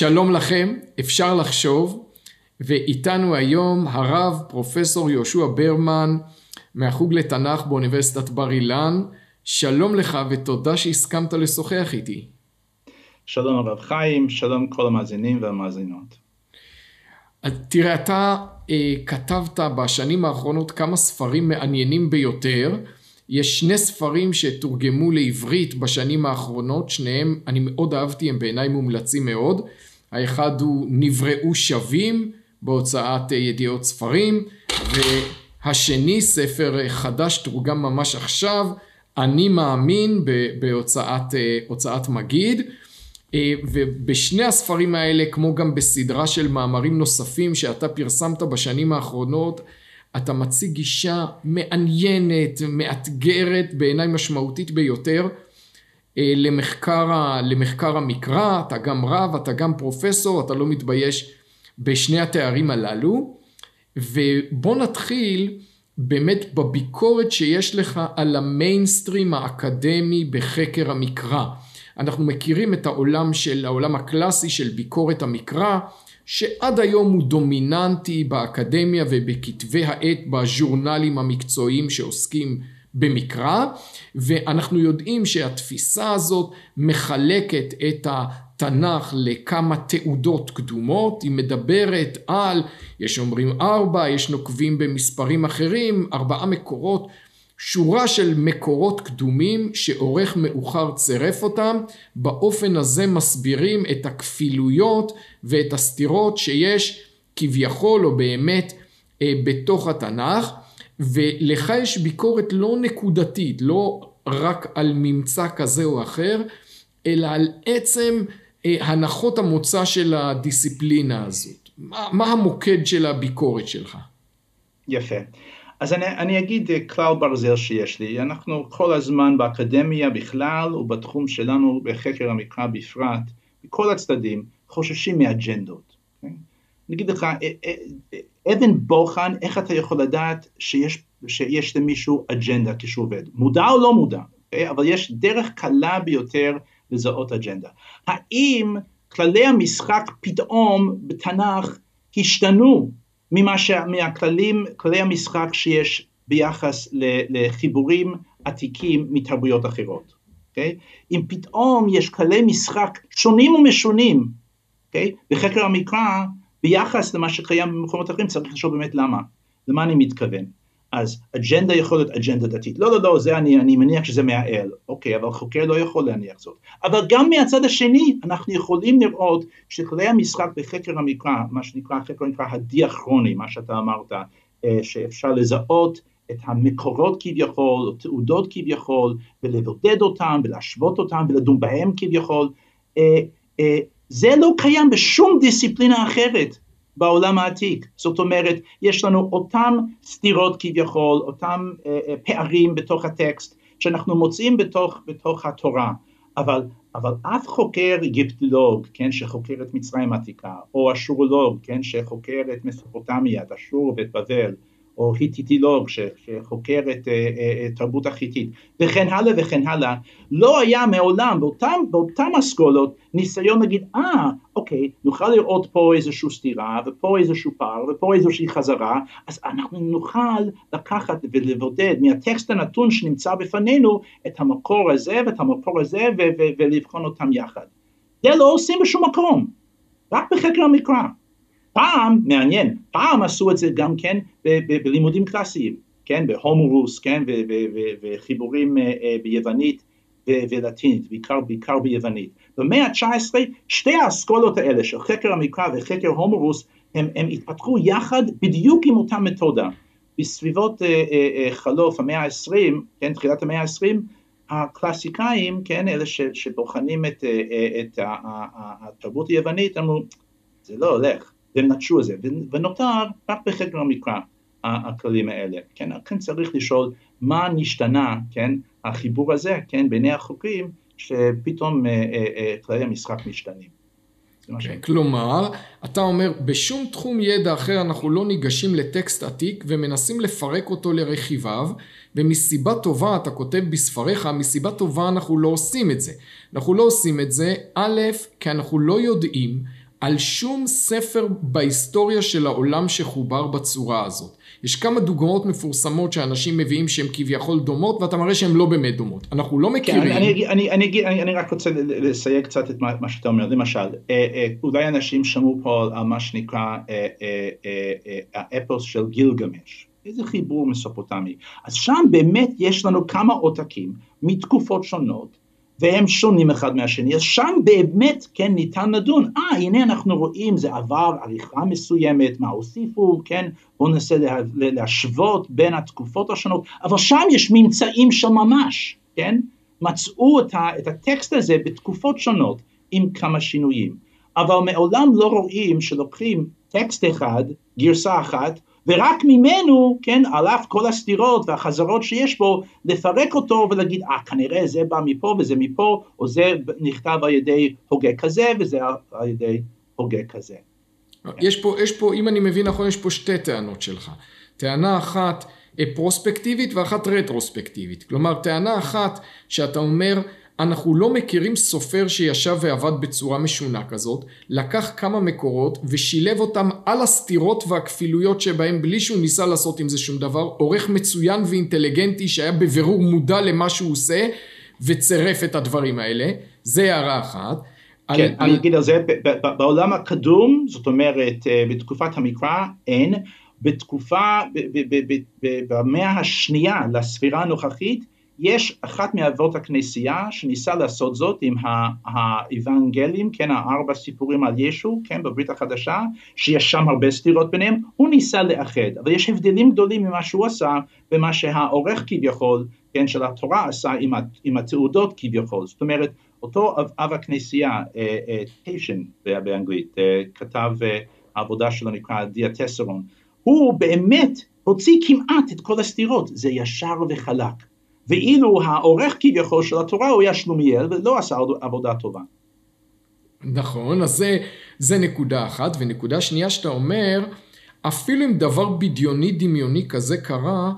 שלום לכם, אפשר לחשוב, ואיתנו היום הרב פרופסור יהושע ברמן מהחוג לתנ"ך באוניברסיטת בר אילן. שלום לך ותודה שהסכמת לשוחח איתי. שלום הרב חיים, שלום כל המאזינים והמאזינות. אז תראה, אתה אה, כתבת בשנים האחרונות כמה ספרים מעניינים ביותר. יש שני ספרים שתורגמו לעברית בשנים האחרונות, שניהם אני מאוד אהבתי, הם בעיניי מומלצים מאוד. האחד הוא נבראו שווים בהוצאת ידיעות ספרים, והשני ספר חדש תורגם ממש עכשיו, אני מאמין בהוצאת מגיד. ובשני הספרים האלה, כמו גם בסדרה של מאמרים נוספים שאתה פרסמת בשנים האחרונות, אתה מציג גישה מעניינת, מאתגרת, בעיניי משמעותית ביותר, אה, למחקר, למחקר המקרא, אתה גם רב, אתה גם פרופסור, אתה לא מתבייש בשני התארים הללו. ובוא נתחיל באמת בביקורת שיש לך על המיינסטרים האקדמי בחקר המקרא. אנחנו מכירים את העולם של, העולם הקלאסי של ביקורת המקרא, שעד היום הוא דומיננטי באקדמיה ובכתבי העת בז'ורנלים המקצועיים שעוסקים במקרא, ואנחנו יודעים שהתפיסה הזאת מחלקת את התנ"ך לכמה תעודות קדומות, היא מדברת על, יש אומרים ארבע, יש נוקבים במספרים אחרים, ארבעה מקורות שורה של מקורות קדומים שעורך מאוחר צירף אותם, באופן הזה מסבירים את הכפילויות ואת הסתירות שיש כביכול או באמת אה, בתוך התנ"ך, ולך יש ביקורת לא נקודתית, לא רק על ממצא כזה או אחר, אלא על עצם אה, הנחות המוצא של הדיסציפלינה הזאת. מה, מה המוקד של הביקורת שלך? יפה. אז אני, אני אגיד אה, כלל ברזל שיש לי, אנחנו כל הזמן באקדמיה בכלל ובתחום שלנו בחקר המקרא בפרט, בכל הצדדים, חוששים מאג'נדות. אוקיי? אני אגיד לך, אה, אה, אבן בוחן, איך אתה יכול לדעת שיש, שיש למישהו אג'נדה כשהוא עובד, מודע או לא מודע, okay? אוקיי? אבל יש דרך קלה ביותר לזהות אג'נדה. האם כללי המשחק פתאום בתנ"ך השתנו ממה ש... מהכללים, כללי המשחק שיש ביחס לחיבורים עתיקים מתרבויות אחרות, אוקיי? Okay? אם פתאום יש כללי משחק שונים ומשונים, אוקיי? Okay? בחקר המקרא, ביחס למה שקיים במקומות אחרים, צריך לשאול באמת למה, למה אני מתכוון. אז אג'נדה יכול להיות אג'נדה דתית. לא, לא, לא, זה אני, אני מניח שזה מהאל. אוקיי, אבל חוקר לא יכול להניח זאת. אבל גם מהצד השני, אנחנו יכולים לראות שכלי המשחק בחקר המקרא, מה שנקרא חקר המקרא הדיאכרוני, מה שאתה אמרת, אה, שאפשר לזהות את המקורות כביכול, או תעודות כביכול, ולבודד אותם, ולהשוות אותם, ולדון בהם כביכול, אה, אה, זה לא קיים בשום דיסציפלינה אחרת. בעולם העתיק. זאת אומרת, יש לנו אותם סתירות כביכול, אותם אה, אה, פערים בתוך הטקסט שאנחנו מוצאים בתוך, בתוך התורה, אבל, אבל אף חוקר אגיפטולוג, כן, שחוקר את מצרים העתיקה, או אשורולוג, כן, שחוקר את מסופוטמיה, את אשור ואת בבל, או היטיטילוג שחוקר את אה, אה, תרבות החיטית. וכן הלאה וכן הלאה, לא היה מעולם באותם, באותם אסכולות ניסיון להגיד אה אוקיי נוכל לראות פה איזושהי סתירה ופה איזשהו פער ופה איזושהי חזרה אז אנחנו נוכל לקחת ולבודד מהטקסט הנתון שנמצא בפנינו את המקור הזה ואת המקור הזה ולבחון אותם יחד. זה לא עושים בשום מקום, רק בחקר המקרא פעם, מעניין, פעם עשו את זה גם כן בלימודים קלאסיים, כן, בהומורוס, כן, וחיבורים אה, אה, ביוונית ולטינית, בעיקר, בעיקר ביוונית. במאה ה-19 שתי האסכולות האלה של חקר המקרא וחקר הומורוס הם, הם התפתחו יחד בדיוק עם אותה מתודה. בסביבות אה, אה, חלוף המאה ה-20, כן, תחילת המאה ה-20, הקלאסיקאים, כן, אלה ש, שבוחנים את, את התרבות היוונית, אמרו, זה לא הולך, והם נטשו את זה, ונותר רק בחקר המקרא הכללים האלה, כן, כאן צריך לשאול מה נשתנה, כן, החיבור הזה, כן, בעיני החוקרים, שפתאום אה, אה, אה, כללי המשחק משתנים. כן, כלומר, אתה אומר, בשום תחום ידע אחר אנחנו לא ניגשים לטקסט עתיק ומנסים לפרק אותו לרכיביו, ומסיבה טובה, אתה כותב בספריך, מסיבה טובה אנחנו לא עושים את זה. אנחנו לא עושים את זה, א', כי אנחנו לא יודעים על שום ספר בהיסטוריה של העולם שחובר בצורה הזאת. יש כמה דוגמאות מפורסמות שאנשים מביאים שהן כביכול דומות ואתה מראה שהן לא באמת דומות. אנחנו לא מכירים... כן, אני, אני, אני, אני, אני רק רוצה לסייג קצת את מה, מה שאתה אומר. למשל, אה, אה, אולי אנשים שמעו פה על מה שנקרא אה, האפוס של גילגמש. איזה חיבור מסופוטמי. אז שם באמת יש לנו כמה עותקים מתקופות שונות והם שונים אחד מהשני, אז שם באמת כן ניתן לדון, אה הנה אנחנו רואים זה עבר עריכה מסוימת, מה הוסיפו, כן, בואו ננסה לה, להשוות בין התקופות השונות, אבל שם יש ממצאים של ממש, כן, מצאו את, ה, את הטקסט הזה בתקופות שונות עם כמה שינויים, אבל מעולם לא רואים שלוקחים טקסט אחד, גרסה אחת, ורק ממנו, כן, על אף כל הסתירות והחזרות שיש בו, לפרק אותו ולהגיד, אה, כנראה זה בא מפה וזה מפה, או זה נכתב על ידי הוגה כזה וזה על ידי הוגה כזה. יש פה, יש פה, אם אני מבין נכון, יש פה שתי טענות שלך. טענה אחת אה, פרוספקטיבית ואחת רטרוספקטיבית. כלומר, טענה אחת שאתה אומר, אנחנו לא מכירים סופר שישב ועבד בצורה משונה כזאת, לקח כמה מקורות ושילב אותם על הסתירות והכפילויות שבהם בלי שהוא ניסה לעשות עם זה שום דבר, עורך מצוין ואינטליגנטי שהיה בבירור מודע למה שהוא עושה וצירף את הדברים האלה, זה הערה אחת. כן, על, אני אגיד על זה, בעולם הקדום, זאת אומרת אה, בתקופת המקרא אין, בתקופה, במאה השנייה לספירה הנוכחית, יש אחת מאבות הכנסייה שניסה לעשות זאת עם האבנגלים, כן, הארבע סיפורים על ישו, כן, בברית החדשה, שיש שם הרבה סתירות ביניהם, הוא ניסה לאחד, אבל יש הבדלים גדולים ממה שהוא עשה ומה שהעורך כביכול, כן, של התורה עשה עם, התעודות כביכול, זאת אומרת, אותו אב, אב הכנסייה, טיישן אה, אה, באנגלית, אה, כתב העבודה שלו נקרא דיאטסרון, הוא באמת הוציא כמעט את כל הסתירות, זה ישר וחלק. ואילו העורך כביכול של התורה הוא היה שלומיאל ולא עשה עבודה טובה. נכון, אז זה, זה נקודה אחת, ונקודה שנייה שאתה אומר, אפילו אם דבר בדיוני דמיוני כזה קרה,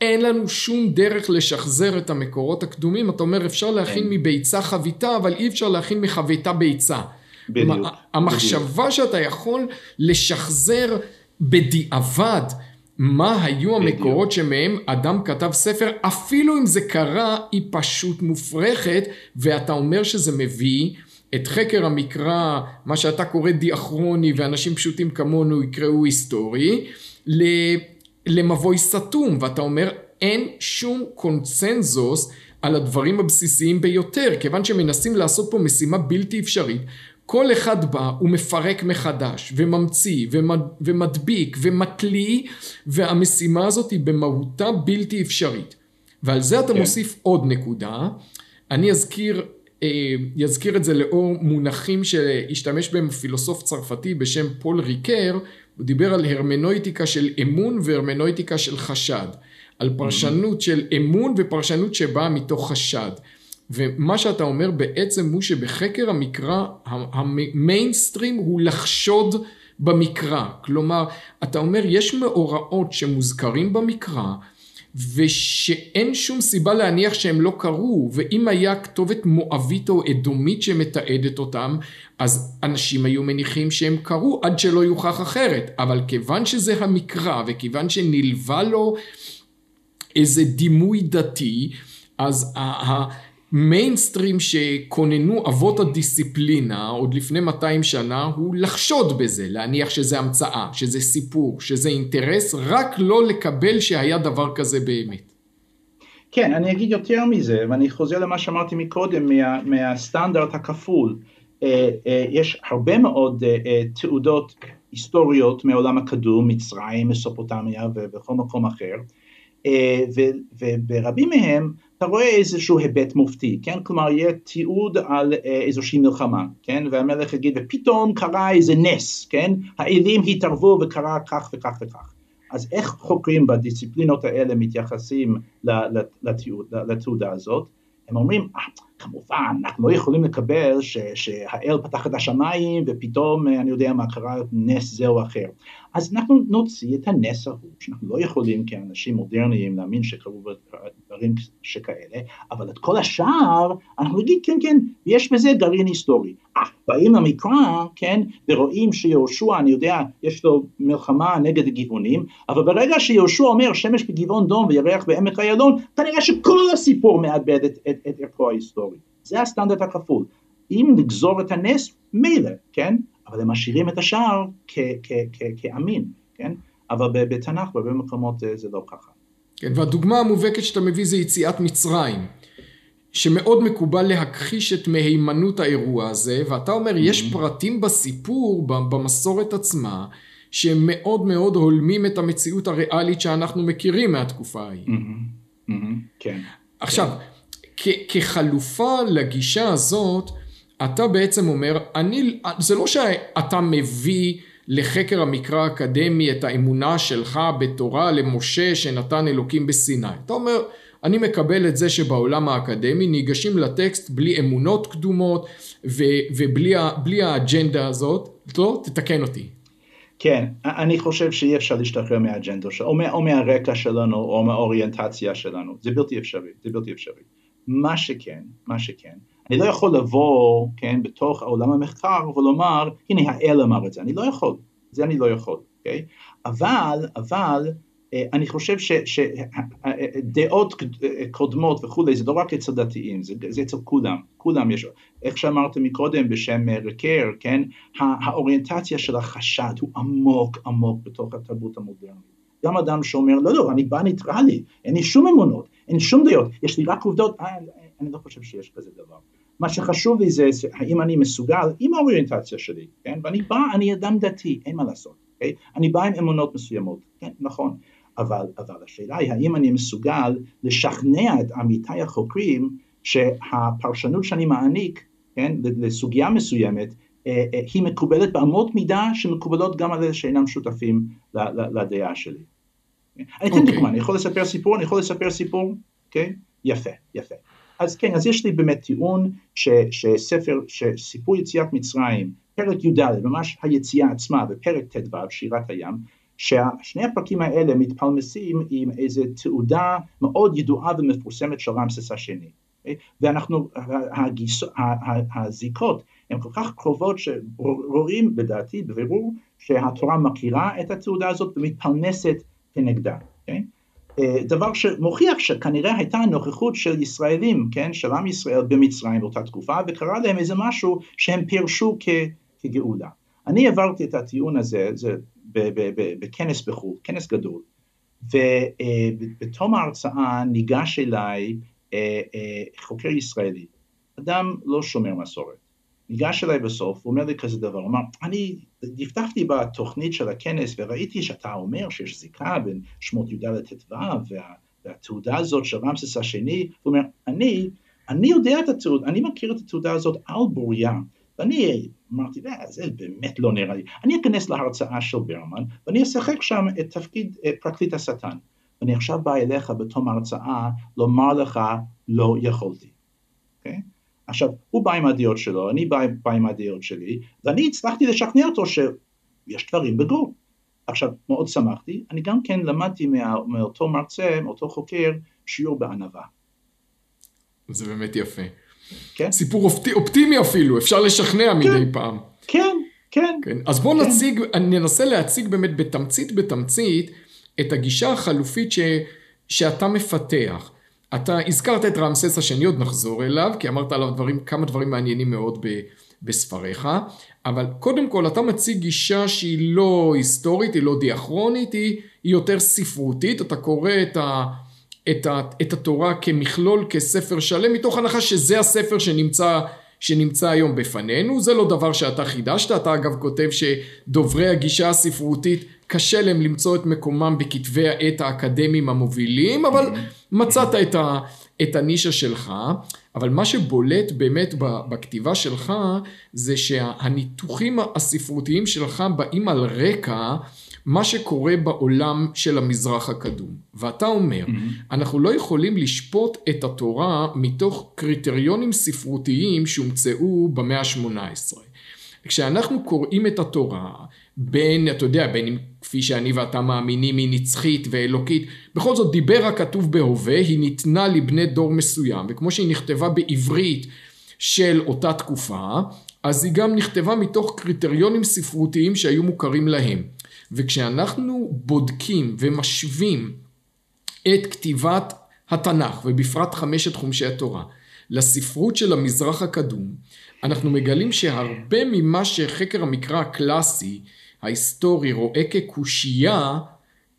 אין לנו שום דרך לשחזר את המקורות הקדומים, אתה אומר אפשר להכין כן. מביצה חביתה, אבל אי אפשר להכין מחביתה ביצה. בדיוק. המחשבה בדיוק. שאתה יכול לשחזר בדיעבד מה היו המקורות שמהם אדם כתב ספר, אפילו אם זה קרה, היא פשוט מופרכת, ואתה אומר שזה מביא את חקר המקרא, מה שאתה קורא דיאכרוני, ואנשים פשוטים כמונו יקראו היסטורי, למבוי סתום, ואתה אומר אין שום קונצנזוס על הדברים הבסיסיים ביותר, כיוון שמנסים לעשות פה משימה בלתי אפשרית, כל אחד בא ומפרק מחדש וממציא ומדביק ומתליא והמשימה הזאת היא במהותה בלתי אפשרית. ועל זה אתה כן. מוסיף עוד נקודה. אני אזכיר יזכיר אה, את זה לאור מונחים שהשתמש בהם פילוסוף צרפתי בשם פול ריקר. הוא דיבר על הרמנויטיקה של אמון והרמנויטיקה של חשד. על פרשנות של אמון ופרשנות שבאה מתוך חשד ומה שאתה אומר בעצם הוא שבחקר המקרא המיינסטרים הוא לחשוד במקרא. כלומר, אתה אומר יש מאורעות שמוזכרים במקרא ושאין שום סיבה להניח שהם לא קרו ואם היה כתובת מואבית או אדומית שמתעדת אותם אז אנשים היו מניחים שהם קרו עד שלא יוכח אחרת אבל כיוון שזה המקרא וכיוון שנלווה לו איזה דימוי דתי אז מיינסטרים שכוננו אבות הדיסציפלינה עוד לפני 200 שנה הוא לחשוד בזה, להניח שזה המצאה, שזה סיפור, שזה אינטרס, רק לא לקבל שהיה דבר כזה באמת. כן, אני אגיד יותר מזה, ואני חוזר למה שאמרתי מקודם, מה, מהסטנדרט הכפול. אה, אה, יש הרבה מאוד אה, תעודות היסטוריות מעולם הקדום, מצרים, מסופוטמיה ובכל מקום אחר, וברבים מהם אתה רואה איזשהו היבט מופתי, כן? כלומר יהיה תיעוד על אה, איזושהי מלחמה, כן? והמלך יגיד ופתאום קרה איזה נס, כן? האלים התערבו וקרה כך וכך וכך. אז איך חוקרים בדיסציפלינות האלה מתייחסים לתעודה הזאת? הם אומרים, אה, כמובן, אנחנו לא יכולים לקבל שהאל פתח את השמיים ופתאום, אה, אני יודע מה קרה, נס זה או אחר. אז אנחנו נוציא את הנס ההוא, שאנחנו לא יכולים כאנשים מודרניים להאמין שקרו דברים שכאלה, אבל את כל השאר, אנחנו נגיד, כן, כן, יש בזה גרעין היסטורי. אה, באים למקרא, כן, ורואים שיהושע, אני יודע, יש לו מלחמה נגד הגבעונים, אבל ברגע שיהושע אומר שמש בגבעון דום וירח בעמק איילון, כנראה שכל הסיפור מאבד את, את, את ערכו ההיסטורי. זה הסטנדרט הכפול. אם לגזור את הנס, מילא, כן? אבל הם משאירים את השאר כאמין, כן? אבל בתנ"ך בהרבה מקומות אה, זה לא ככה. כן, והדוגמה המובהקת שאתה מביא זה יציאת מצרים. שמאוד מקובל להכחיש את מהימנות האירוע הזה, ואתה אומר, mm-hmm. יש פרטים בסיפור, במסורת עצמה, שהם מאוד מאוד הולמים את המציאות הריאלית שאנחנו מכירים מהתקופה ההיא. Mm-hmm. Mm-hmm. כן. עכשיו. כחלופה לגישה הזאת, אתה בעצם אומר, אני, זה לא שאתה מביא לחקר המקרא האקדמי את האמונה שלך בתורה למשה שנתן אלוקים בסיני. אתה אומר, אני מקבל את זה שבעולם האקדמי ניגשים לטקסט בלי אמונות קדומות ו, ובלי האג'נדה הזאת, לא? תתקן אותי. כן, אני חושב שאי אפשר להשתחרר מהאג'נדה שלנו, או, או מהרקע שלנו, או מהאוריינטציה שלנו, זה בלתי אפשרי, זה בלתי אפשרי. מה שכן, מה שכן, אני לא יכול לבוא, כן, בתוך עולם המחקר ולומר, הנה האל אמר את זה, אני לא יכול, זה אני לא יכול, אוקיי? אבל, אבל, אה, אני חושב שדעות קודמות וכולי, זה לא רק אצל דתיים, זה, זה אצל כולם, כולם יש, איך שאמרת מקודם בשם רקר, כן, האוריינטציה של החשד הוא עמוק עמוק בתוך התרבות המודרנית. גם אדם שאומר, לא, לא, אני בא ניטרלי, אין לי שום אמונות, אין שום דעות, יש לי רק עובדות, אה, אני לא חושב שיש כזה דבר. מה שחשוב לי זה האם אני מסוגל עם האוריינטציה שלי, כן? ואני בא, אני אדם דתי, אין מה לעשות, okay? אוקיי? אני בא עם אמונות מסוימות, כן, נכון, אבל, אבל השאלה היא האם אני מסוגל לשכנע את עמיתיי החוקרים שהפרשנות שאני מעניק, כן, לסוגיה מסוימת, אה, אה, היא מקובלת באמות מידה שמקובלות גם על אלה שאינם שותפים לדעה שלי. אני אתן okay. אוקיי. דוגמא, אני יכול לספר סיפור, אני יכול לספר סיפור, אוקיי? Okay? יפה, יפה. אז כן, אז יש לי באמת טיעון ש, שספר, שסיפור יציאת מצרים, פרק י"ד, ממש היציאה עצמה, ופרק ט"ו, שירת הים, ששני הפרקים האלה מתפלמסים עם איזו תעודה מאוד ידועה ומפורסמת של רמסס השני. ואנחנו, הגיס, הזיקות הן כל כך קרובות שרואים לדעתי בבירור שהתורה מכירה את התעודה הזאת ומתפלמסת כנגדה. Okay? אה, דבר שמוכיח שכנראה הייתה נוכחות של ישראלים, כן, של עם ישראל במצרים באותה תקופה, וקרה להם איזה משהו שהם פירשו כ, כגאולה. אני עברתי את הטיעון הזה, זה בכנס בחו"ל, כנס גדול, ובתום ההרצאה ניגש אליי אה, אה, חוקר ישראלי, אדם לא שומר מסורת, ניגש אליי בסוף, הוא אומר לי כזה דבר, הוא אמר, אני דפדפתי בתוכנית של הכנס וראיתי שאתה אומר שיש זיקה בין שמות י"ד ט"ו וה, והתעודה הזאת של רמסס השני, הוא אומר, אני, אני יודע את התעודה, אני מכיר את התעודה הזאת על בוריה, ואני אמרתי, אה, זה באמת לא נראה לי, אני אכנס להרצאה של ברמן ואני אשחק שם את תפקיד אה, פרקליט השטן, ואני עכשיו בא אליך בתום ההרצאה לומר לך לא יכולתי? עכשיו, הוא בא עם הדעות שלו, אני בא, בא עם הדעות שלי, ואני הצלחתי לשכנע אותו שיש דברים בגו. עכשיו, מאוד שמחתי, אני גם כן למדתי מה, מאותו מרצה, מאותו חוקר, שיעור בענווה. זה באמת יפה. כן? סיפור אופטי, אופטימי אפילו, אפשר לשכנע כן, מדי פעם. כן, כן. כן. אז בואו כן. נציג, ננסה להציג באמת בתמצית בתמצית את הגישה החלופית ש, שאתה מפתח. אתה הזכרת את רמסס השני, עוד נחזור אליו, כי אמרת עליו דברים, כמה דברים מעניינים מאוד ב, בספריך, אבל קודם כל אתה מציג גישה שהיא לא היסטורית, היא לא דיאכרונית, היא, היא יותר ספרותית, אתה קורא את, ה, את, ה, את התורה כמכלול, כספר שלם, מתוך הנחה שזה הספר שנמצא שנמצא היום בפנינו, זה לא דבר שאתה חידשת, אתה אגב כותב שדוברי הגישה הספרותית קשה להם למצוא את מקומם בכתבי העת האקדמיים המובילים, אבל מצאת את, ה, את הנישה שלך, אבל מה שבולט באמת בכתיבה שלך זה שהניתוחים הספרותיים שלך באים על רקע מה שקורה בעולם של המזרח הקדום. ואתה אומר, mm-hmm. אנחנו לא יכולים לשפוט את התורה מתוך קריטריונים ספרותיים שהומצאו במאה ה-18. כשאנחנו קוראים את התורה, בין, אתה יודע, בין אם כפי שאני ואתה מאמינים היא נצחית ואלוקית, בכל זאת דיבר הכתוב בהווה, היא ניתנה לבני דור מסוים, וכמו שהיא נכתבה בעברית של אותה תקופה, אז היא גם נכתבה מתוך קריטריונים ספרותיים שהיו מוכרים להם. וכשאנחנו בודקים ומשווים את כתיבת התנ"ך, ובפרט חמשת חומשי התורה, לספרות של המזרח הקדום, אנחנו מגלים שהרבה ממה שחקר המקרא הקלאסי, ההיסטורי, רואה כקושייה,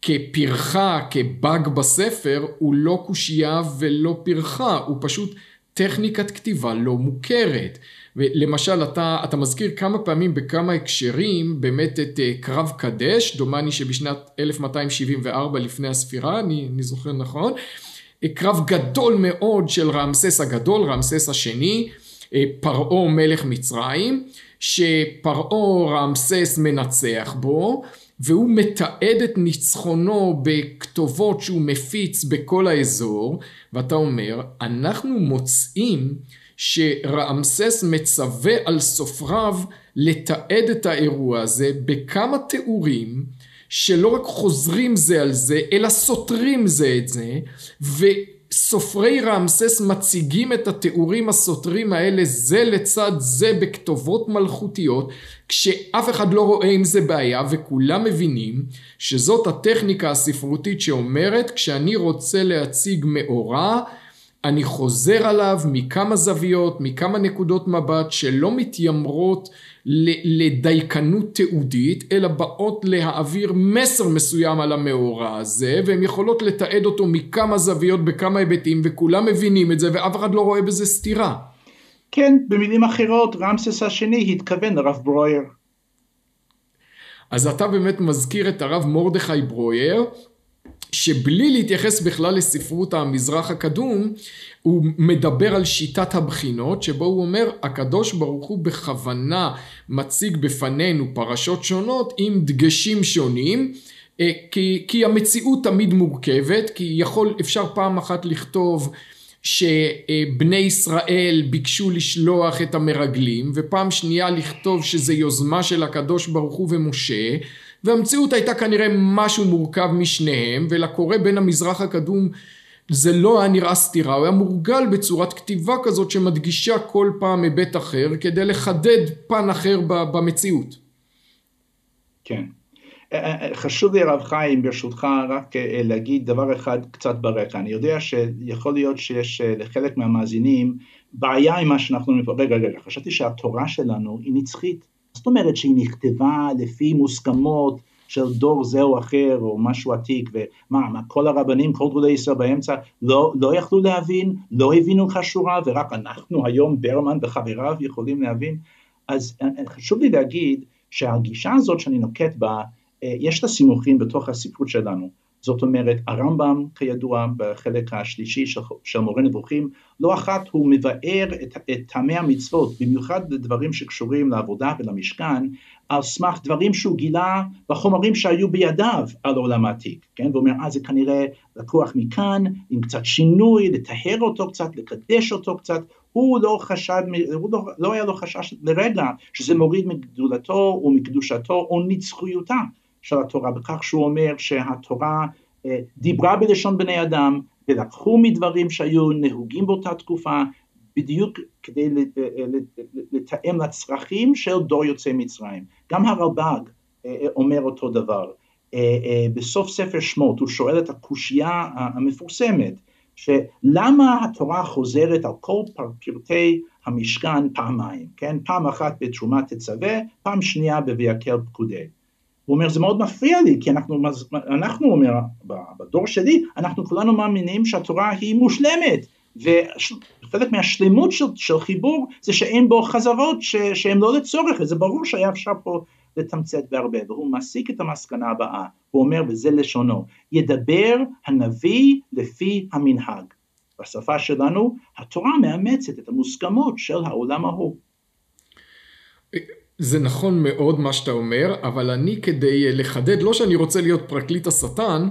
כפרחה, כבאג בספר, הוא לא קושייה ולא פרחה, הוא פשוט טכניקת כתיבה לא מוכרת. ולמשל אתה, אתה מזכיר כמה פעמים בכמה הקשרים באמת את uh, קרב קדש, דומני שבשנת 1274 לפני הספירה, אני, אני זוכר נכון, אה, קרב גדול מאוד של רעמסס הגדול, רעמסס השני, אה, פרעה מלך מצרים, שפרעה רעמסס מנצח בו, והוא מתעד את ניצחונו בכתובות שהוא מפיץ בכל האזור, ואתה אומר, אנחנו מוצאים שרעמסס מצווה על סופריו לתעד את האירוע הזה בכמה תיאורים שלא רק חוזרים זה על זה, אלא סותרים זה את זה, וסופרי רעמסס מציגים את התיאורים הסותרים האלה זה לצד זה בכתובות מלכותיות, כשאף אחד לא רואה עם זה בעיה וכולם מבינים שזאת הטכניקה הספרותית שאומרת כשאני רוצה להציג מאורע אני חוזר עליו מכמה זוויות, מכמה נקודות מבט שלא מתיימרות לדייקנות תיעודית, אלא באות להעביר מסר מסוים על המאורע הזה, והן יכולות לתעד אותו מכמה זוויות בכמה היבטים, וכולם מבינים את זה, ואף אחד לא רואה בזה סתירה. כן, במילים אחרות, רמסס השני התכוון לרב ברויר. אז אתה באמת מזכיר את הרב מרדכי ברויר, שבלי להתייחס בכלל לספרות המזרח הקדום, הוא מדבר על שיטת הבחינות, שבו הוא אומר, הקדוש ברוך הוא בכוונה מציג בפנינו פרשות שונות עם דגשים שונים, אה, כי, כי המציאות תמיד מורכבת, כי יכול, אפשר פעם אחת לכתוב שבני ישראל ביקשו לשלוח את המרגלים, ופעם שנייה לכתוב שזה יוזמה של הקדוש ברוך הוא ומשה, והמציאות הייתה כנראה משהו מורכב משניהם, ולקורא בין המזרח הקדום זה לא היה נראה סתירה, הוא היה מורגל בצורת כתיבה כזאת שמדגישה כל פעם היבט אחר, כדי לחדד פן אחר במציאות. כן. אה, אה, אה, חשוב לי הרב חיים ברשותך רק להגיד דבר אחד קצת ברקע, אני יודע שיכול להיות שיש לחלק מהמאזינים בעיה עם מה שאנחנו, רגע רגע, חשבתי שהתורה שלנו היא נצחית, זאת אומרת שהיא נכתבה לפי מוסכמות של דור זה או אחר או משהו עתיק ומה מה כל הרבנים כל גדולי ישראל באמצע לא, לא יכלו להבין לא הבינו לך שורה ורק אנחנו היום ברמן וחבריו יכולים להבין? אז חשוב לי להגיד שהגישה הזאת שאני נוקט בה אה, יש לה סימוכים בתוך הספרות שלנו זאת אומרת הרמב"ם כידוע בחלק השלישי של, של מורה נבוכים לא אחת הוא מבאר את, את טעמי המצוות במיוחד לדברים שקשורים לעבודה ולמשכן על סמך דברים שהוא גילה בחומרים שהיו בידיו על עולם העתיק, כן? ואומר אה זה כנראה לקוח מכאן עם קצת שינוי, לטהר אותו קצת, לקדש אותו קצת, הוא לא חשד, הוא לא, לא היה לו חשש לרגע שזה מוריד מגדולתו ומקדושתו או נצחיותה של התורה, בכך שהוא אומר שהתורה אה, דיברה בלשון בני אדם ולקחו מדברים שהיו נהוגים באותה תקופה בדיוק כדי אה, לתאם לצרכים של דור יוצאי מצרים. גם הרלב"ג אה, אומר אותו דבר. בסוף ספר שמות הוא שואל את הקושייה המפורסמת שלמה התורה חוזרת על כל פרטי המשכן פעמיים, כן? פעם אחת בתרומת תצווה, פעם שנייה בויקל פקודי. הוא אומר זה מאוד מפריע לי כי אנחנו, אנחנו אומר בדור שלי אנחנו כולנו מאמינים שהתורה היא מושלמת וחלק מהשלמות של, של חיבור זה שאין בו חזרות שהן לא לצורך וזה ברור שהיה אפשר פה לתמצת בהרבה והוא מסיק את המסקנה הבאה הוא אומר וזה לשונו ידבר הנביא לפי המנהג. בשפה שלנו התורה מאמצת את המוסכמות של העולם ההוא זה נכון מאוד מה שאתה אומר, אבל אני כדי לחדד, לא שאני רוצה להיות פרקליט השטן,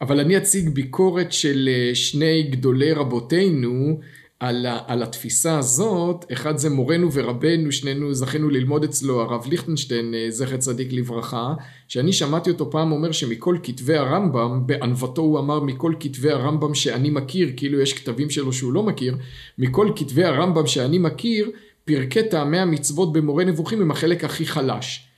אבל אני אציג ביקורת של אה, שני גדולי רבותינו על, על התפיסה הזאת, אחד זה מורנו ורבנו, שנינו זכינו ללמוד אצלו, הרב ליכטנשטיין, אה, זכר צדיק לברכה, שאני שמעתי אותו פעם אומר שמכל כתבי הרמב"ם, בענוותו הוא אמר מכל כתבי הרמב"ם שאני מכיר, כאילו יש כתבים שלו שהוא לא מכיר, מכל כתבי הרמב"ם שאני מכיר, פרקי טעמי המצוות במורה נבוכים הם החלק הכי חלש.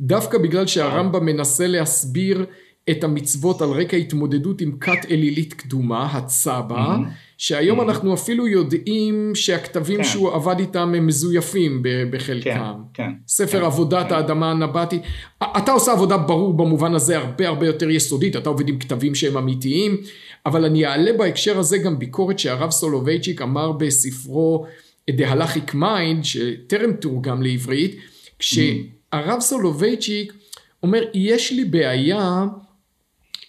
דווקא בגלל שהרמב"ם מנסה להסביר את המצוות על רקע התמודדות עם כת אלילית קדומה, הצבא, mm-hmm. שהיום mm-hmm. אנחנו אפילו יודעים שהכתבים כן. שהוא עבד איתם הם מזויפים בחלקם. כן, כן. ספר כן, עבודת כן. האדמה הנבטי. אתה עושה עבודה ברור במובן הזה הרבה הרבה יותר יסודית, אתה עובד עם כתבים שהם אמיתיים, אבל אני אעלה בהקשר הזה גם ביקורת שהרב סולובייצ'יק אמר בספרו Halachic Mind, שטרם תורגם לעברית, כשהרב סולובייצ'יק אומר, יש לי בעיה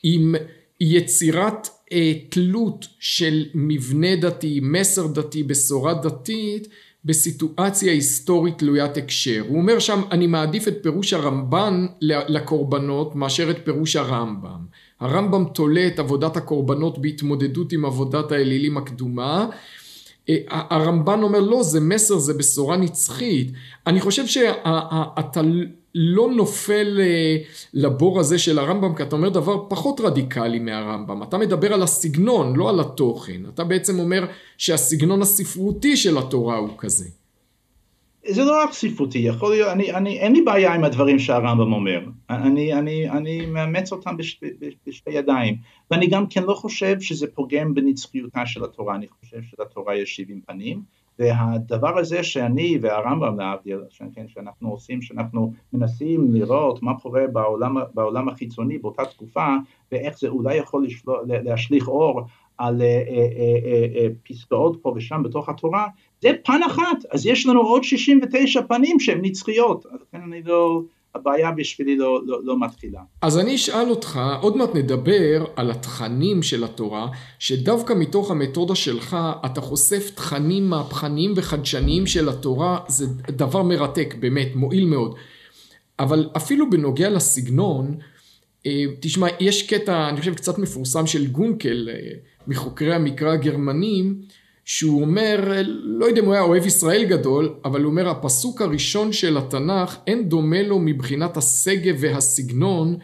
עם יצירת אה, תלות של מבנה דתי, מסר דתי, בשורה דתית, בסיטואציה היסטורית תלוית הקשר. הוא אומר שם, אני מעדיף את פירוש הרמב"ן לקורבנות מאשר את פירוש הרמב"ם. הרמב"ם תולה את עבודת הקורבנות בהתמודדות עם עבודת האלילים הקדומה. הרמב"ן אומר לא, זה מסר, זה בשורה נצחית. אני חושב שאתה לא נופל אה, לבור הזה של הרמב"ם, כי אתה אומר דבר פחות רדיקלי מהרמב"ם. אתה מדבר על הסגנון, לא על התוכן. אתה בעצם אומר שהסגנון הספרותי של התורה הוא כזה. זה לא רק ספרותי, יכול להיות, אני, אני, אין לי בעיה עם הדברים שהרמב"ם אומר, אני, אני, אני מאמץ אותם בש, בשתי ידיים, ואני גם כן לא חושב שזה פוגם בנצחיותה של התורה, אני חושב שלתורה יש שבעים פנים, והדבר הזה שאני והרמב"ם להבדיל, כן, שאנחנו עושים, שאנחנו מנסים לראות מה קורה בעולם, בעולם החיצוני באותה תקופה ואיך זה אולי יכול לשלוח, להשליך אור על אה, אה, אה, פסקאות פה ושם בתוך התורה, זה פן אחת, אז יש לנו עוד 69 פנים שהן נצחיות, לכן אני לא... הבעיה בשבילי לא, לא, לא מתחילה. אז אני אשאל אותך, עוד מעט נדבר על התכנים של התורה, שדווקא מתוך המתודה שלך אתה חושף תכנים מהפכניים וחדשניים של התורה, זה דבר מרתק, באמת, מועיל מאוד. אבל אפילו בנוגע לסגנון, אה, תשמע, יש קטע, אני חושב, קצת מפורסם של גונקל, אה, מחוקרי המקרא הגרמנים, שהוא אומר, לא יודע אם הוא היה אוהב ישראל גדול, אבל הוא אומר הפסוק הראשון של התנ"ך אין דומה לו מבחינת השגב והסגנון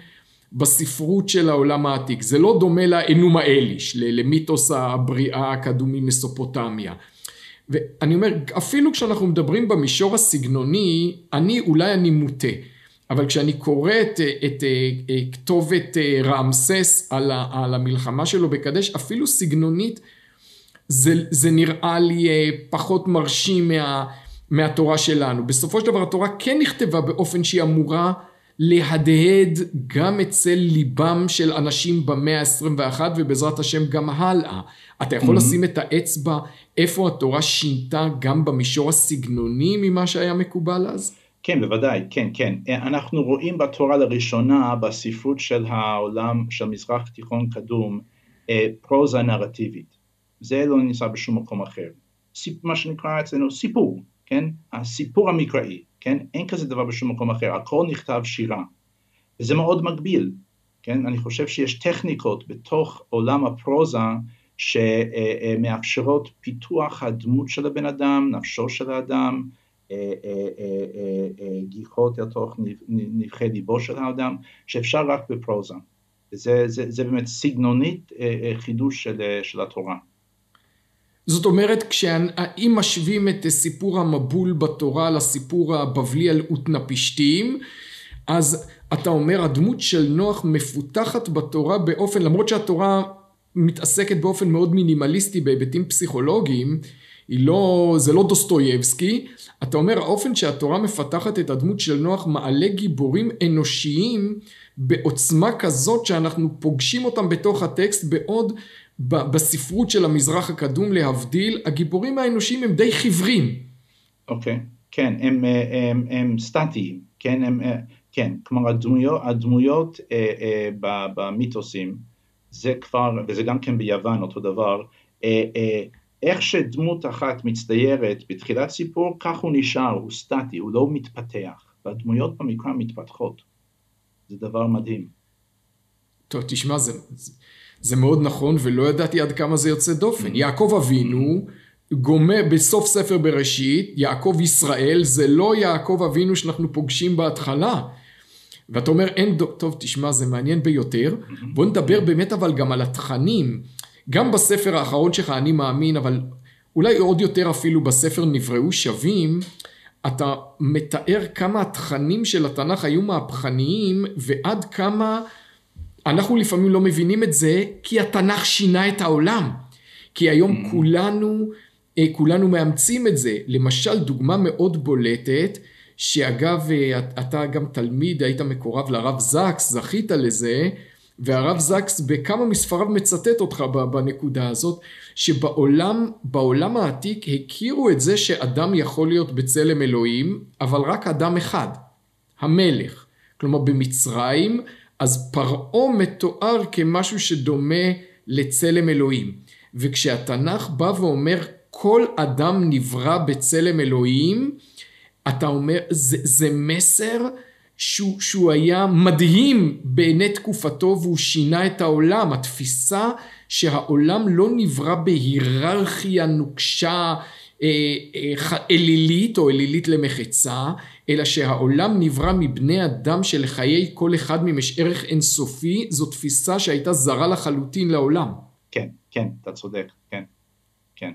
בספרות של העולם העתיק. זה לא דומה לאנומה אליש, למיתוס הבריאה הקדומי מסופוטמיה. ואני אומר, אפילו כשאנחנו מדברים במישור הסגנוני, אני אולי אני מוטה. אבל כשאני קורא את, את, את כתובת רעמסס על, על המלחמה שלו בקדש, אפילו סגנונית זה, זה נראה לי אה, פחות מרשים מה, מהתורה שלנו. בסופו של דבר התורה כן נכתבה באופן שהיא אמורה להדהד גם אצל ליבם של אנשים במאה ה-21 ובעזרת השם גם הלאה. אתה יכול mm-hmm. לשים את האצבע איפה התורה שינתה גם במישור הסגנוני ממה שהיה מקובל אז? כן, בוודאי, כן, כן. אנחנו רואים בתורה לראשונה בספרות של העולם, של מזרח תיכון קדום, אה, פרוזה נרטיבית. זה לא נמצא בשום מקום אחר. סיפ, מה שנקרא אצלנו סיפור, כן? הסיפור המקראי, כן? אין כזה דבר בשום מקום אחר, הכל נכתב שירה. וזה מאוד מגביל, כן? אני חושב שיש טכניקות בתוך עולם הפרוזה שמאפשרות פיתוח הדמות של הבן אדם, נפשו של האדם, אה, אה, אה, גיחות לתוך נבחי ליבו של האדם, שאפשר רק בפרוזה. וזה זה, זה באמת סגנונית חידוש של, של התורה. זאת אומרת, כשאם משווים את סיפור המבול בתורה לסיפור הבבלי על אותנפישתים, אז אתה אומר הדמות של נוח מפותחת בתורה באופן, למרות שהתורה מתעסקת באופן מאוד מינימליסטי בהיבטים פסיכולוגיים, היא לא, זה לא דוסטויבסקי, אתה אומר האופן שהתורה מפתחת את הדמות של נוח מעלה גיבורים אנושיים בעוצמה כזאת שאנחנו פוגשים אותם בתוך הטקסט בעוד בספרות של המזרח הקדום להבדיל, הגיבורים האנושיים הם די חיוורים. אוקיי, okay. כן, הם, אה, הם, הם סטטיים, כן, הם, אה, כן, כלומר הדמויות, הדמויות אה, אה, במיתוסים, זה כבר, וזה גם כן ביוון אותו דבר, אה, אה, איך שדמות אחת מצטיירת בתחילת סיפור, כך הוא נשאר, הוא סטטי, הוא לא מתפתח, והדמויות במקרא מתפתחות, זה דבר מדהים. טוב, תשמע, זה, זה מאוד נכון ולא ידעתי עד כמה זה יוצא דופן. יעקב אבינו גומר בסוף ספר בראשית, יעקב ישראל זה לא יעקב אבינו שאנחנו פוגשים בהתחלה. ואתה אומר אין. טוב תשמע זה מעניין ביותר, בוא נדבר באמת אבל גם על התכנים. גם בספר האחרון שלך אני מאמין, אבל אולי עוד יותר אפילו בספר נבראו שווים, אתה מתאר כמה התכנים של התנ"ך היו מהפכניים ועד כמה אנחנו לפעמים לא מבינים את זה כי התנ"ך שינה את העולם. כי היום mm. כולנו, אה, כולנו מאמצים את זה. למשל דוגמה מאוד בולטת שאגב אה, אתה גם תלמיד היית מקורב לרב זקס זכית לזה והרב זקס בכמה מספריו מצטט אותך בנקודה הזאת, שבעולם, בעולם העתיק הכירו את זה שאדם יכול להיות בצלם אלוהים, אבל רק אדם אחד, המלך. כלומר במצרים, אז פרעה מתואר כמשהו שדומה לצלם אלוהים. וכשהתנ"ך בא ואומר כל אדם נברא בצלם אלוהים, אתה אומר, זה, זה מסר שהוא, שהוא היה מדהים בעיני תקופתו והוא שינה את העולם. התפיסה שהעולם לא נברא בהיררכיה נוקשה אה, אה, אלילית או אלילית למחצה, אלא שהעולם נברא מבני אדם שלחיי כל אחד מהם יש ערך אינסופי, זו תפיסה שהייתה זרה לחלוטין לעולם. כן, כן, אתה צודק, כן, כן.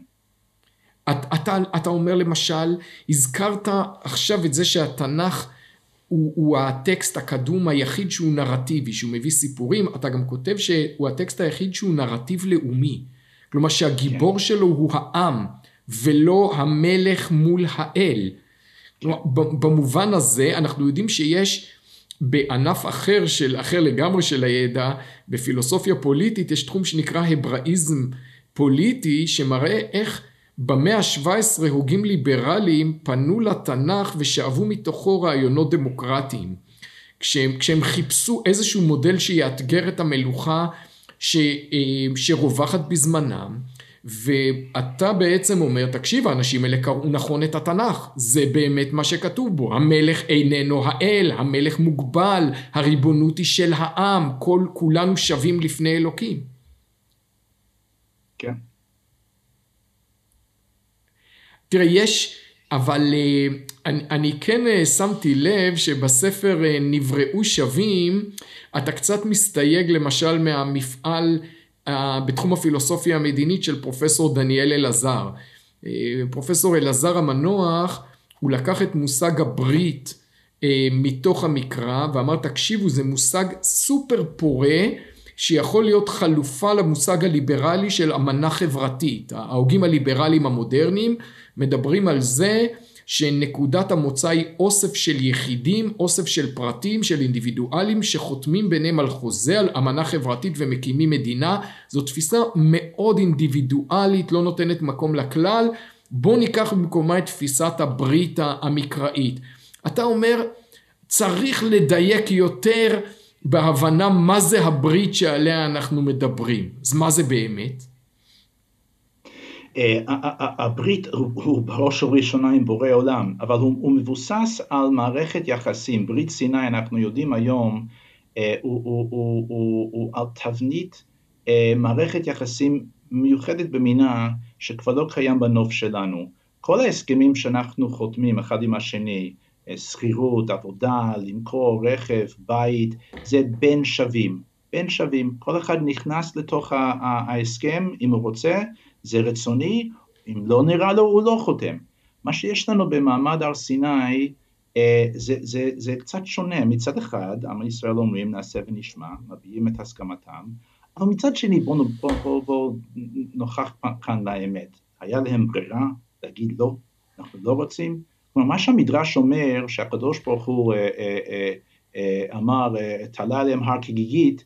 אתה, אתה אומר למשל, הזכרת עכשיו את זה שהתנ"ך הוא, הוא הטקסט הקדום היחיד שהוא נרטיבי, שהוא מביא סיפורים, אתה גם כותב שהוא הטקסט היחיד שהוא נרטיב לאומי. כלומר שהגיבור כן. שלו הוא העם, ולא המלך מול האל. במובן הזה אנחנו יודעים שיש בענף אחר, של, אחר לגמרי של הידע, בפילוסופיה פוליטית יש תחום שנקרא הבראיזם פוליטי, שמראה איך במאה ה-17 הוגים ליברליים פנו לתנ"ך ושאבו מתוכו רעיונות דמוקרטיים. כשהם, כשהם חיפשו איזשהו מודל שיאתגר את המלוכה ש, אה, שרווחת בזמנם, ואתה בעצם אומר, תקשיב, האנשים האלה קראו נכון את התנ"ך, זה באמת מה שכתוב בו, המלך איננו האל, המלך מוגבל, הריבונות היא של העם, כל, כולנו שווים לפני אלוקים. כן. תראה, יש, אבל אה, אני, אני כן אה, שמתי לב שבספר אה, נבראו שווים, אתה קצת מסתייג למשל מהמפעל בתחום הפילוסופיה המדינית של פרופסור דניאל אלעזר. פרופסור אלעזר המנוח, הוא לקח את מושג הברית מתוך המקרא ואמר תקשיבו זה מושג סופר פורה שיכול להיות חלופה למושג הליברלי של אמנה חברתית. ההוגים הליברליים המודרניים מדברים על זה שנקודת המוצא היא אוסף של יחידים, אוסף של פרטים, של אינדיבידואלים שחותמים ביניהם על חוזה, על אמנה חברתית ומקימים מדינה. זו תפיסה מאוד אינדיבידואלית, לא נותנת מקום לכלל. בוא ניקח במקומה את תפיסת הברית המקראית. אתה אומר, צריך לדייק יותר בהבנה מה זה הברית שעליה אנחנו מדברים. אז מה זה באמת? אה, הברית הוא בראש ובראשונה עם בורא עולם, אבל הוא, הוא מבוסס על מערכת יחסים. ברית סיני, אנחנו יודעים היום, אה, הוא, על תבנית אה, מערכת יחסים מיוחדת במינה, שכבר לא קיים בנוף שלנו. כל ההסכמים שאנחנו חותמים אחד עם השני, שכירות, עבודה, למכור רכב, בית, זה בין שווים. בין שווים, כל אחד נכנס לתוך ההסכם אם הוא רוצה, זה רצוני, אם לא נראה לו הוא לא חותם. מה שיש לנו במעמד הר סיני אה, זה, זה, זה קצת שונה, מצד אחד עם ישראל אומרים נעשה ונשמע, מביעים את הסכמתם, אבל מצד שני בואו בוא, בוא, בוא, נוכח כאן לאמת, היה להם ברירה להגיד לא, אנחנו לא רוצים, כלומר מה שהמדרש אומר שהקדוש ברוך הוא אה, אה, אמר תלה עליהם הר כגיגית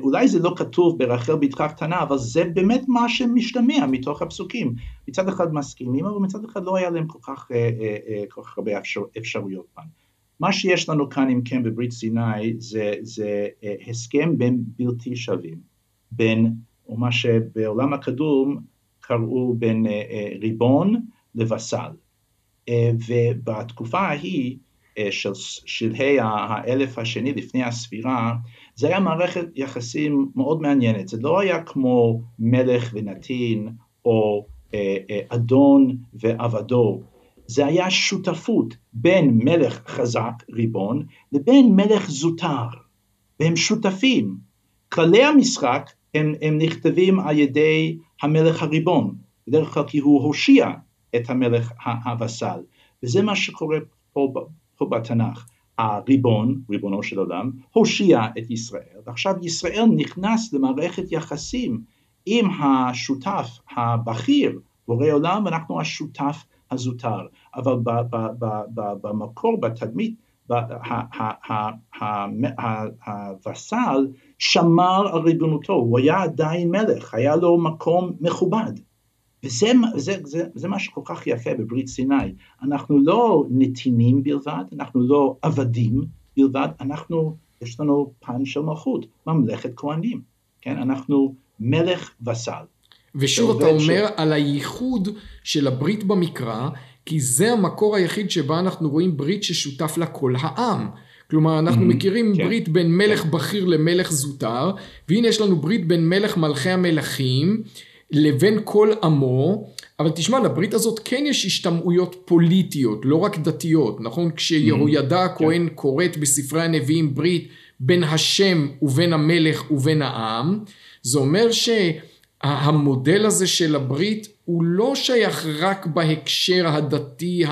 אולי זה לא כתוב ברחל בתך הקטנה, אבל זה באמת מה שמשתמע מתוך הפסוקים. מצד אחד מסכימים, אבל מצד אחד לא היה להם כל כך, אה, אה, כל כך הרבה אפשר, אפשרויות כאן. מה שיש לנו כאן, אם כן, בברית סיני, זה, זה הסכם בין בלתי שווים, בין, או מה שבעולם הקדום קראו בין ריבון לווסל. ובתקופה ההיא, של שלהי האלף השני לפני הספירה, זה היה מערכת יחסים מאוד מעניינת, זה לא היה כמו מלך ונתין או אה, אה, אדון ועבדו, זה היה שותפות בין מלך חזק, ריבון, לבין מלך זוטר, והם שותפים. כללי המשחק הם, הם נכתבים על ידי המלך הריבון, בדרך כלל כי הוא הושיע את המלך הווסל, וזה מה שקורה פה, פה בתנ"ך. הריבון, ריבונו של עולם, הושיע את ישראל, ועכשיו ישראל נכנס למערכת יחסים עם השותף הבכיר, בורא עולם, ואנחנו השותף הזוטר. אבל במקור, בתדמית, הווסל שמר על ריבונותו, הוא היה עדיין מלך, היה לו מקום מכובד. וזה זה, זה, זה מה שכל כך יפה בברית סיני, אנחנו לא נתינים בלבד, אנחנו לא עבדים בלבד, אנחנו, יש לנו פן של מלכות, ממלכת כהנים, כן, אנחנו מלך וסל. ושוב אתה אומר ש... על הייחוד של הברית במקרא, כי זה המקור היחיד שבה אנחנו רואים ברית ששותף לה כל העם. כלומר אנחנו mm-hmm, מכירים כן. ברית בין מלך בכיר למלך זוטר, והנה יש לנו ברית בין מלך מלכי המלכים לבין כל עמו, אבל תשמע, לברית הזאת כן יש השתמעויות פוליטיות, לא רק דתיות, נכון? כשיהוידע הכהן כן. קוראת בספרי הנביאים ברית בין השם ובין המלך ובין העם, זה אומר שהמודל הזה של הברית הוא לא שייך רק בהקשר הדתי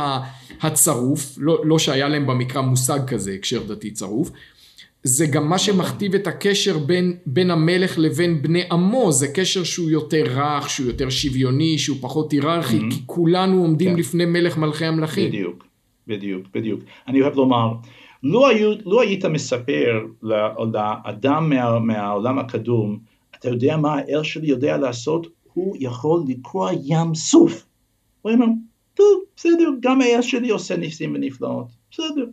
הצרוף, לא, לא שהיה להם במקרא מושג כזה, הקשר דתי צרוף, זה גם מה שמכתיב את הקשר בין, בין המלך לבין בני עמו, זה קשר שהוא יותר רך, שהוא יותר שוויוני, שהוא פחות היררכי, mm-hmm. כי כולנו עומדים כן. לפני מלך מלכי המלכים. בדיוק, בדיוק, בדיוק. אני אוהב לומר, לא, היו, לא היית מספר לאדם מה, מהעולם הקדום, אתה יודע מה האל שלי יודע לעשות? הוא יכול לקרוע ים סוף. הוא אומר, טוב, בסדר, גם האל שלי עושה ניסים ונפלאות, בסדר.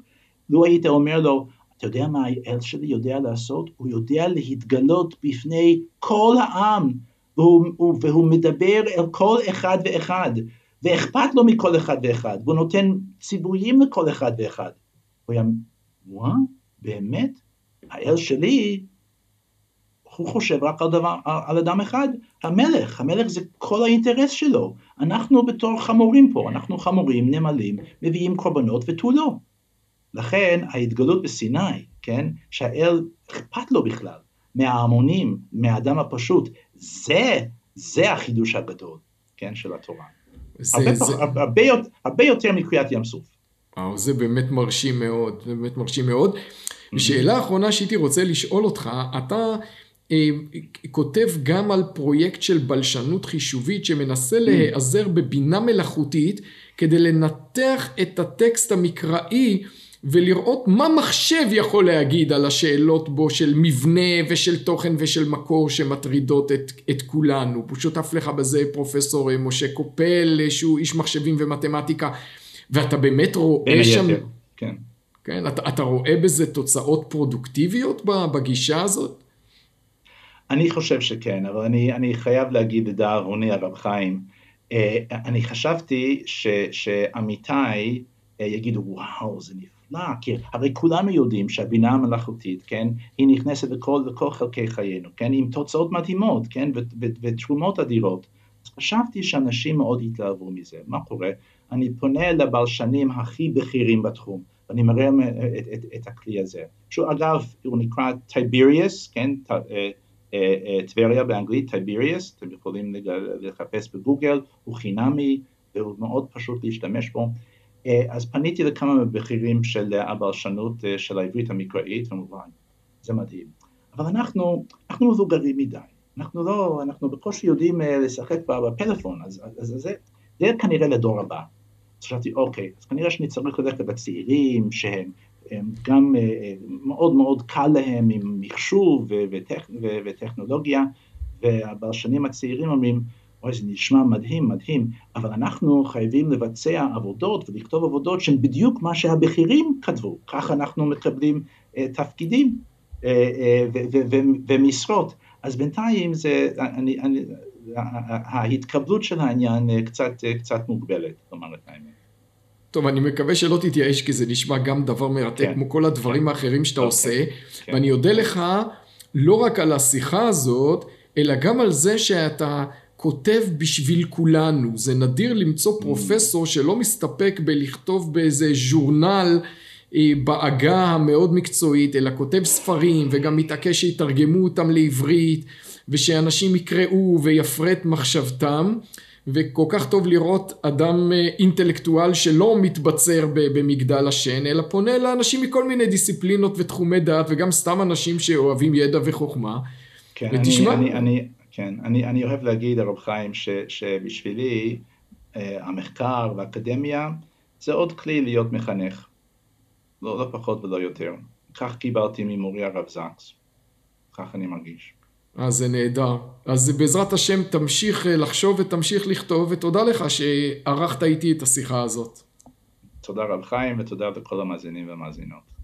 לו היית אומר לו, אתה יודע מה האל שלי יודע לעשות? הוא יודע להתגלות בפני כל העם, והוא, והוא מדבר אל כל אחד ואחד, ואכפת לו מכל אחד ואחד, והוא נותן ציוויים לכל אחד ואחד. הוא היה, וואו, באמת? האל שלי, הוא חושב רק על, דבר, על אדם אחד, המלך, המלך זה כל האינטרס שלו. אנחנו בתור חמורים פה, אנחנו חמורים, נמלים, מביאים קורבנות ותו לא. לכן ההתגלות בסיני, כן, שהאל אכפת לו בכלל מההמונים, מהאדם הפשוט, זה, זה החידוש הגדול, כן, של התורה. זה, הרבה, זה... הרבה, הרבה, הרבה יותר מקריאת ים סוף. וואו, זה באמת מרשים מאוד, זה באמת מרשים מאוד. Mm-hmm. שאלה אחרונה שהייתי רוצה לשאול אותך, אתה אה, כותב גם על פרויקט של בלשנות חישובית שמנסה mm-hmm. להיעזר בבינה מלאכותית כדי לנתח את הטקסט המקראי ולראות מה מחשב יכול להגיד על השאלות בו של מבנה ושל תוכן ושל מקור שמטרידות את, את כולנו. הוא שותף לך בזה פרופסור משה קופל שהוא איש מחשבים ומתמטיקה ואתה באמת רואה שם... כן. כן, אתה, אתה רואה בזה תוצאות פרודוקטיביות בגישה הזאת? אני חושב שכן, אבל אני, אני חייב להגיד לדאבוני הרב חיים, אה, אני חשבתי שעמיתי אה, יגידו וואו זה נפלא נפלא, כי הרי כולנו יודעים שהבינה המלאכותית, כן, היא נכנסת לכל, לכל חלקי חיינו, כן, עם תוצאות מדהימות, כן, ותרומות אדירות. אז חשבתי שאנשים מאוד התלהבו מזה. מה קורה? אני פונה לבלשנים הכי בכירים בתחום, ואני מראה את, את, את הכלי הזה. שהוא אגב, הוא נקרא Tiberias, כן, אה, אה, אה, טבריה באנגלית, Tiberias, אתם יכולים לחפש בגוגל, הוא חינמי והוא מאוד פשוט להשתמש בו. אה, אז פניתי לכמה בכירים של הבלשנות אה, של העברית המקראית, כמובן, זה מדהים. אבל אנחנו, אנחנו מבוגרים מדי, אנחנו לא, אנחנו בקושי יודעים אה, לשחק בפלאפון, אז, אז זה, זה כנראה לדור הבא. אז חשבתי, אוקיי, אז כנראה שאני צריך ללכת לצעירים שהם גם מאוד מאוד קל להם עם מחשוב וטכ, וטכנולוגיה, והבלשנים הצעירים אומרים, אוי, זה נשמע מדהים, מדהים, אבל אנחנו חייבים לבצע עבודות ולכתוב עבודות שהן בדיוק מה שהבכירים כתבו, כך אנחנו מקבלים uh, תפקידים uh, uh, ומשרות. אז בינתיים זה, אני, אני, ההתקבלות של העניין קצת, קצת מוגבלת, לומר את האמת. טוב, אני מקווה שלא תתייאש, כי זה נשמע גם דבר מרתק, כן, כמו כל הדברים כן. האחרים שאתה okay, אוקיי, עושה, כן. ואני אודה לך לא רק על השיחה הזאת, אלא גם על זה שאתה כותב בשביל כולנו. זה נדיר למצוא mm. פרופסור שלא מסתפק בלכתוב באיזה ז'ורנל אה, בעגה המאוד מקצועית, אלא כותב ספרים וגם מתעקש שיתרגמו אותם לעברית ושאנשים יקראו ויפרט מחשבתם. וכל כך טוב לראות אדם אה, אינטלקטואל שלא מתבצר במגדל השן, אלא פונה לאנשים מכל מיני דיסציפלינות ותחומי דעת, וגם סתם אנשים שאוהבים ידע וחוכמה. כן, ותשמע... אני, אני, אני, כן, אני, אני אוהב להגיד, הרב חיים, ש, שבשבילי אה, המחקר והאקדמיה זה עוד כלי להיות מחנך, לא, לא פחות ולא יותר. כך קיבלתי ממורי הרב זקס, כך אני מרגיש. אז זה נהדר. אז בעזרת השם תמשיך אה, לחשוב ותמשיך לכתוב, ותודה לך שערכת איתי את השיחה הזאת. תודה רב חיים ותודה לכל המאזינים והמאזינות.